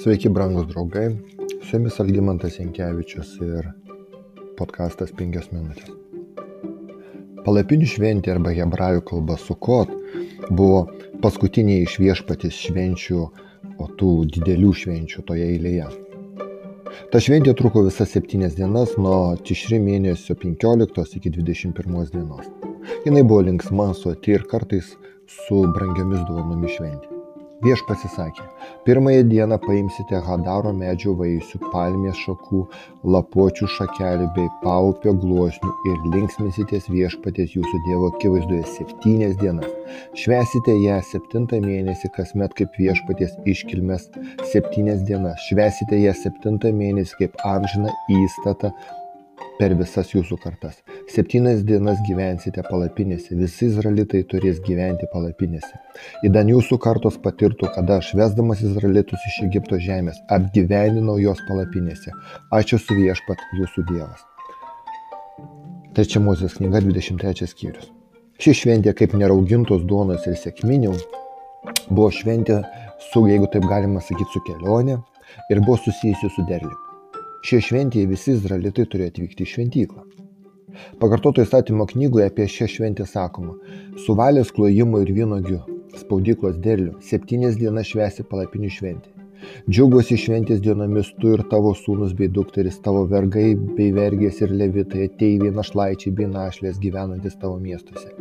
Sveiki, brangūs draugai. Su jumis Algymantas Jankievičius ir podkastas 5 minutės. Palapinių šventė arba hebrajų kalba Sukot buvo paskutiniai iš viešpatys švenčių, o tų didelių švenčių toje eilėje. Ta šventė truko visas septynias dienas nuo tišri mėnesio 15 iki 21 dienos. Jis buvo linksma, suoti ir kartais su brangiomis dovanomis šventė. Viešpats įsakė, pirmąją dieną paimsite Hadaro medžio vaisių, palmės šakų, lapuočių šakelių bei paupio gluosnių ir linksminsitės viešpatės jūsų Dievo akivaizdoje septynias dienas. Švesite ją septintą mėnesį kasmet kaip viešpatės iškilmes septynias dienas. Švesite ją septintą mėnesį kaip amžiną įstatą per visas jūsų kartas. Septynias dienas gyvensite palapinėse, visi izraelitai turės gyventi palapinėse. Įdan jūsų kartos patirtų, kada aš vesdamas izraelitus iš Egipto žemės apgyvendinau jos palapinėse. Aš esu viešpat jūsų Dievas. Trečia Mozės knyga 23 skyrius. Ši šventė kaip neraugintos duonos ir sėkminių buvo šventė su, jeigu taip galima sakyti, su kelionė ir buvo susijusi su derliumi. Šioje šventėje visi izraelitai turėjo atvykti į šventyklą. Pakartoto įstatymo knygoje apie šią šventę sakoma, suvalės klojimo ir vynogių spaudyklos derlių septynias dienas švesi palapinių šventė. Džiaugiuosi šventės dienomis tu ir tavo sūnus bei dukteris, tavo vergai bei vergės ir levitai, ateiviai, našlaičiai bei našlės gyvenantis tavo miestuose.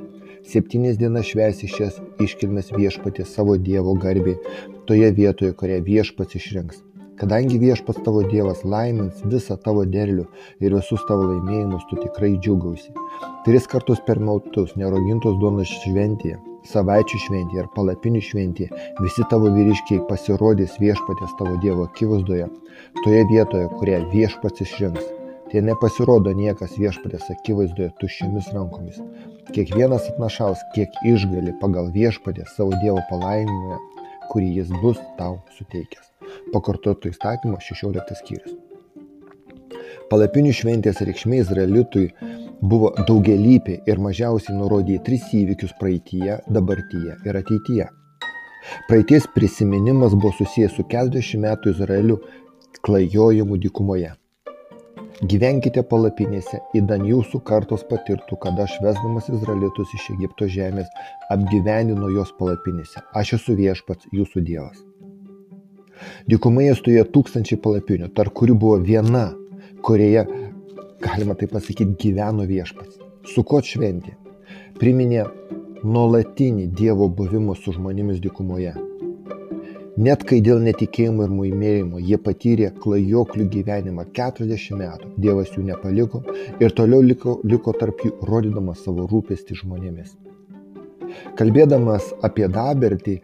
Septynias dienas švesi šias iškilmes viešpatės savo Dievo garbiai, toje vietoje, kurią viešpats išrinks Kadangi viešpats tavo Dievas laimins visą tavo derlių ir visus tavo laimėjimus, tu tikrai džiugausi. Tris kartus per metus nerogintos duonos šventėje, savaičių šventėje ir palapinių šventėje visi tavo vyriškiai pasirodys viešpatės tavo Dievo akivaizdoje, toje vietoje, kurią viešpats išrinks. Tai nepasirodo niekas viešpatės akivaizdoje tuščiomis rankomis. Kiekvienas atnašaus, kiek išgali pagal viešpatę savo Dievo palaiminimą, kurį jis bus tau suteikęs pakartoto įstatymo 16 skyrius. Palapinių šventės reikšmė Izraelitui buvo daugialypė ir mažiausiai nurodė į tris įvykius praeitie, dabartyje ir ateityje. Praeities prisiminimas buvo susijęs su 40 metų Izraeliu klajojimu dykumoje. Gyvenkite palapinėse, įdan jūsų kartos patirtų, kada aš vesdamas Izraelitus iš Egipto žemės apgyvendino jos palapinėse. Aš esu viešpats, jūsų Dievas. Dykumoje stovėjo tūkstančiai palapinių, tarp kurių buvo viena, kurioje, galima taip pasakyti, gyveno viešpats. Sukot šventė priminė nuolatinį Dievo buvimo su žmonėmis dykumoje. Net kai dėl netikėjimo ir muimėjimo jie patyrė klajoklių gyvenimą 40 metų, Dievas jų nepaliko ir toliau liko, liko tarp jų, rodydamas savo rūpestį žmonėmis. Kalbėdamas apie dabartį,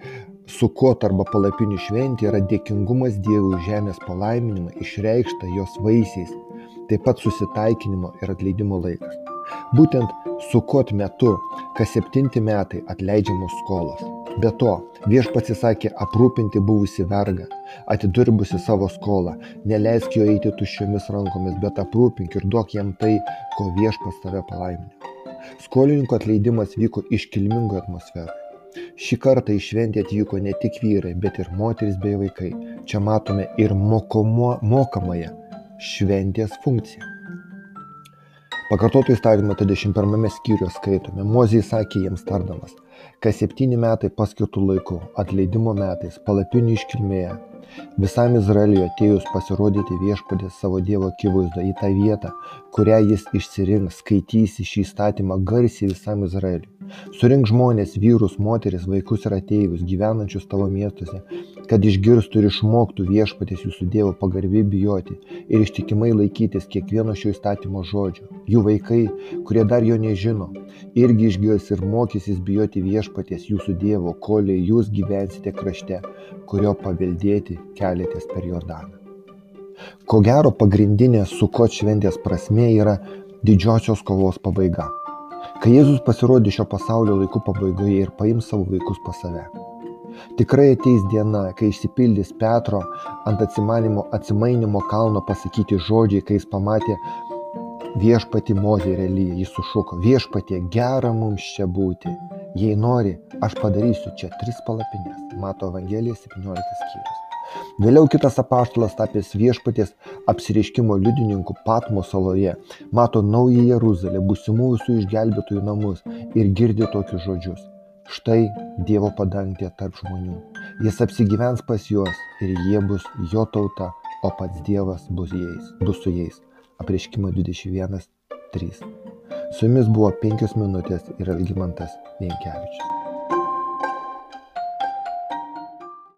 Sukot arba palapinių šventė yra dėkingumas Dievui už žemės palaiminimą išreikštą jos vaisiais, taip pat susitaikinimo ir atleidimo laikas. Būtent Sukot metu, kas septinti metai atleidžiamos skolos. Be to, viešpats įsakė aprūpinti buvusi vergą, atidirbusi savo skolą, neleisk jo eiti tuščiomis rankomis, bet aprūpink ir duok jam tai, ko viešpats tave palaiminė. Skolininko atleidimas vyko iškilmingoje atmosferoje. Šį kartą į šventę atvyko ne tik vyrai, bet ir moteris bei vaikai. Čia matome ir mokomo, mokamąją šventės funkciją. Pakartoto įstatymo 21 skyriuje skaitome, Mozijai sakė jiems tardamas, kas septyni metai paskirtų laiku, atleidimo metais, palapinių iškilmėje, Visam Izraeliui atėjus pasirodyti viešpatės savo Dievo akivaizdoje į tą vietą, kurią jis išsirinks, skaitysi šį įstatymą garsiai visam Izraeliui. Surink žmonės, vyrus, moteris, vaikus ir ateivius gyvenančius tavo miestuose, kad išgirstų ir išmoktų viešpatės jūsų Dievo pagarbiai bijoti ir ištikimai laikytis kiekvieno šio įstatymo žodžio. Jų vaikai, kurie dar jo nežino, irgi išgirs ir mokysis bijoti viešpatės jūsų Dievo, kol jūs gyvensite krašte, kurio paveldėti keliatės per Jordaną. Ko gero pagrindinė sukot šventės prasme yra didžiosios kovos pabaiga. Kai Jėzus pasirodys šio pasaulio laikų pabaigoje ir paims savo vaikus pas save. Tikrai ateis diena, kai išsipildys Petro ant atsimainimo kalno pasakyti žodžiai, kai jis pamatė viešpati Mozė Elyja. Jis sušuko, viešpatie, gera mums čia būti. Jei nori, aš padarysiu čia tris palapinės. Mato Evangelija 17 skyrius. Vėliau kitas apaštalas tapęs viešpaties apsireiškimo liudininku Patmo saloje mato naują Jeruzalę, būsimų visų išgelbėtojų namus ir girdi tokius žodžius. Štai Dievo padangtė tarp žmonių. Jis apsigyvens pas juos ir jie bus jo tauta, o pats Dievas bus, jais, bus su jais. Apreiškimo 21.3. Su jumis buvo penkios minutės ir Algymantas Vienkevičius.